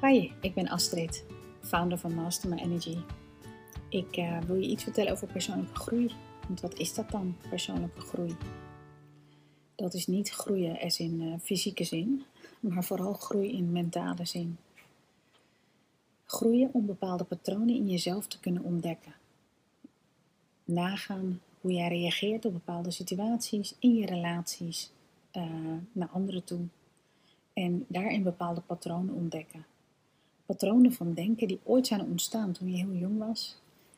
Hoi, ik ben Astrid, founder van Master My Energy. Ik uh, wil je iets vertellen over persoonlijke groei. Want wat is dat dan, persoonlijke groei? Dat is niet groeien als in uh, fysieke zin, maar vooral groei in mentale zin. Groeien om bepaalde patronen in jezelf te kunnen ontdekken. Nagaan hoe jij reageert op bepaalde situaties, in je relaties, uh, naar anderen toe. En daarin bepaalde patronen ontdekken patronen van denken die ooit zijn ontstaan toen je heel jong was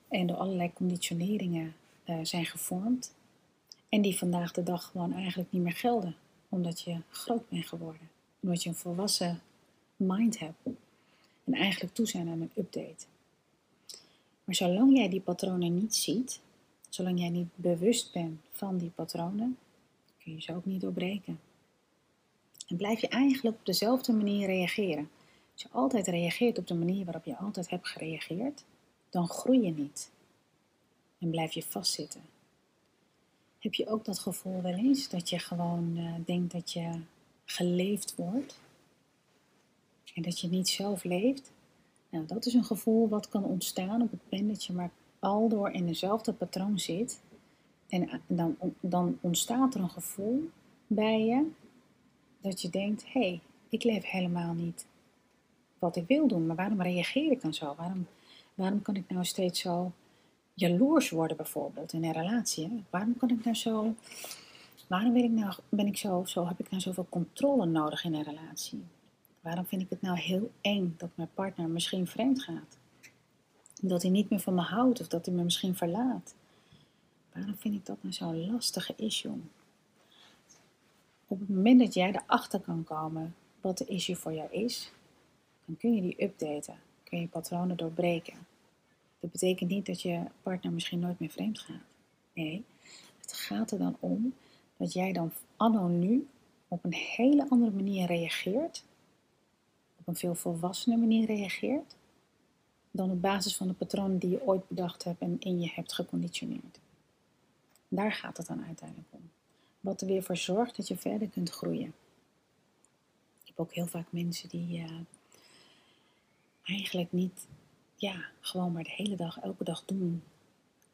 en door allerlei conditioneringen uh, zijn gevormd en die vandaag de dag gewoon eigenlijk niet meer gelden omdat je groot bent geworden, omdat je een volwassen mind hebt en eigenlijk toe zijn aan een update. Maar zolang jij die patronen niet ziet, zolang jij niet bewust bent van die patronen, kun je ze ook niet doorbreken. En blijf je eigenlijk op dezelfde manier reageren. Als je altijd reageert op de manier waarop je altijd hebt gereageerd, dan groei je niet. En blijf je vastzitten. Heb je ook dat gevoel wel eens dat je gewoon uh, denkt dat je geleefd wordt en dat je niet zelf leeft? Nou, dat is een gevoel wat kan ontstaan op het moment dat je maar al door in dezelfde patroon zit. En eh, dan, dan ontstaat er een gevoel bij je dat je denkt: hé, hey, ik leef helemaal niet wat ik wil doen. Maar waarom reageer ik dan zo? Waarom, waarom kan ik nou steeds zo jaloers worden bijvoorbeeld in een relatie? Waarom kan ik nou zo... Waarom ben ik nou, ben ik zo, zo, heb ik nou zoveel controle nodig in een relatie? Waarom vind ik het nou heel eng dat mijn partner misschien vreemd gaat? Dat hij niet meer van me houdt of dat hij me misschien verlaat? Waarom vind ik dat nou zo'n lastige issue? Op het moment dat jij erachter kan komen wat de issue voor jou is, kun je die updaten. Kun je patronen doorbreken. Dat betekent niet dat je partner misschien nooit meer vreemd gaat. Nee, het gaat er dan om dat jij dan anno nu op een hele andere manier reageert. Op een veel volwassener manier reageert. Dan op basis van de patronen die je ooit bedacht hebt en in je hebt geconditioneerd. Daar gaat het dan uiteindelijk om. Wat er weer voor zorgt dat je verder kunt groeien. Ik heb ook heel vaak mensen die uh, eigenlijk niet, ja, gewoon maar de hele dag, elke dag doen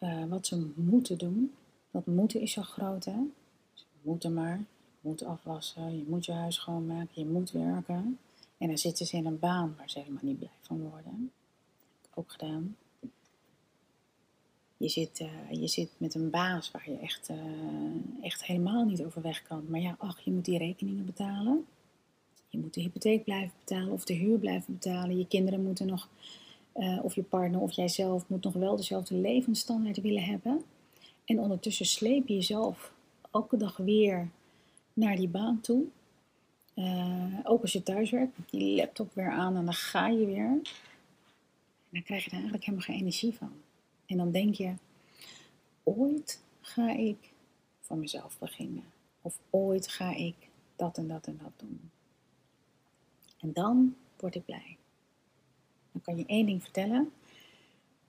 uh, wat ze moeten doen. Dat moeten is zo groot, hè? Ze moeten maar. Je moet afwassen, je moet je huis schoonmaken, je moet werken. En dan zitten ze in een baan waar ze helemaal niet blij van worden. Heb ik ook gedaan. Je zit, uh, je zit met een baas waar je echt, uh, echt helemaal niet over weg kan. Maar ja, ach, je moet die rekeningen betalen. Je moet de hypotheek blijven betalen of de huur blijven betalen. Je kinderen moeten nog, uh, of je partner of jijzelf moet nog wel dezelfde levensstandaard willen hebben. En ondertussen sleep je jezelf elke dag weer naar die baan toe. Uh, ook als je thuis werkt, die laptop weer aan en dan ga je weer. En dan krijg je er eigenlijk helemaal geen energie van. En dan denk je, ooit ga ik voor mezelf beginnen. Of ooit ga ik dat en dat en dat doen. En dan word ik blij. Dan kan je één ding vertellen.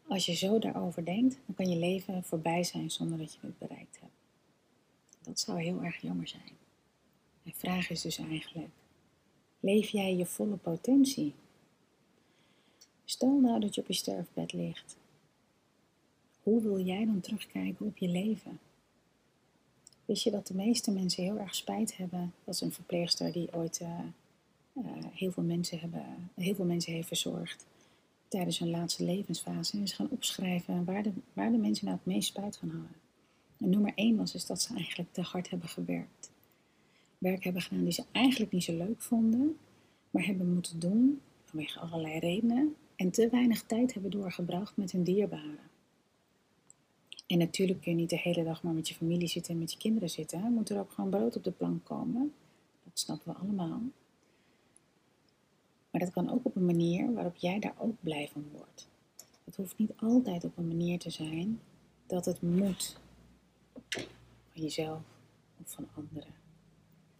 Als je zo daarover denkt, dan kan je leven voorbij zijn zonder dat je het bereikt hebt. Dat zou heel erg jammer zijn. De vraag is dus eigenlijk, leef jij je volle potentie? Stel nou dat je op je sterfbed ligt. Hoe wil jij dan terugkijken op je leven? Wist je dat de meeste mensen heel erg spijt hebben dat een verpleegster die ooit uh, heel, veel mensen hebben, heel veel mensen heeft verzorgd tijdens hun laatste levensfase. En ze gaan opschrijven waar de, waar de mensen nou het meest spijt van hadden. En nummer één was is dat ze eigenlijk te hard hebben gewerkt. Werk hebben gedaan die ze eigenlijk niet zo leuk vonden, maar hebben moeten doen vanwege allerlei redenen. En te weinig tijd hebben doorgebracht met hun dierbaren. En natuurlijk kun je niet de hele dag maar met je familie zitten en met je kinderen zitten. Moet er ook gewoon brood op de plank komen. Dat snappen we allemaal. Maar dat kan ook op een manier waarop jij daar ook blij van wordt. Het hoeft niet altijd op een manier te zijn dat het moet van jezelf of van anderen.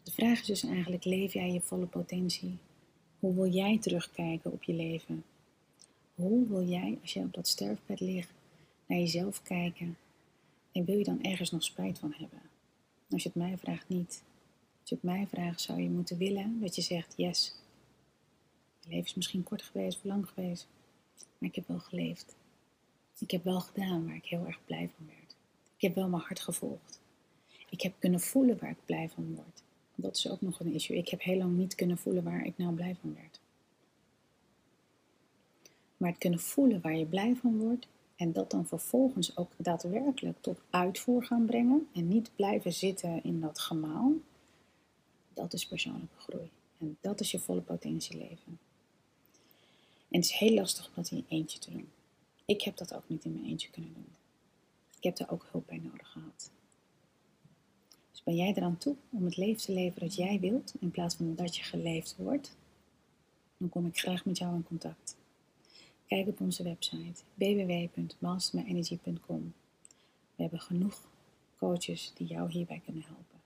De vraag is dus eigenlijk, leef jij je volle potentie? Hoe wil jij terugkijken op je leven? Hoe wil jij, als je op dat sterfbed ligt, naar jezelf kijken? En wil je dan ergens nog spijt van hebben? Als je het mij vraagt, niet. Als je het mij vraagt, zou je moeten willen dat je zegt, yes, leven is misschien kort geweest of lang geweest, maar ik heb wel geleefd. Ik heb wel gedaan waar ik heel erg blij van werd. Ik heb wel mijn hart gevolgd. Ik heb kunnen voelen waar ik blij van word. Dat is ook nog een issue. Ik heb heel lang niet kunnen voelen waar ik nou blij van werd. Maar het kunnen voelen waar je blij van wordt en dat dan vervolgens ook daadwerkelijk tot uitvoer gaan brengen en niet blijven zitten in dat gemaal, dat is persoonlijke groei. En dat is je volle potentie leven. En het is heel lastig om dat in je eentje te doen. Ik heb dat ook niet in mijn eentje kunnen doen. Ik heb daar ook hulp bij nodig gehad. Dus ben jij eraan toe om het leven te leven dat jij wilt, in plaats van dat je geleefd wordt, dan kom ik graag met jou in contact. Kijk op onze website www.mastermyenergy.com. We hebben genoeg coaches die jou hierbij kunnen helpen.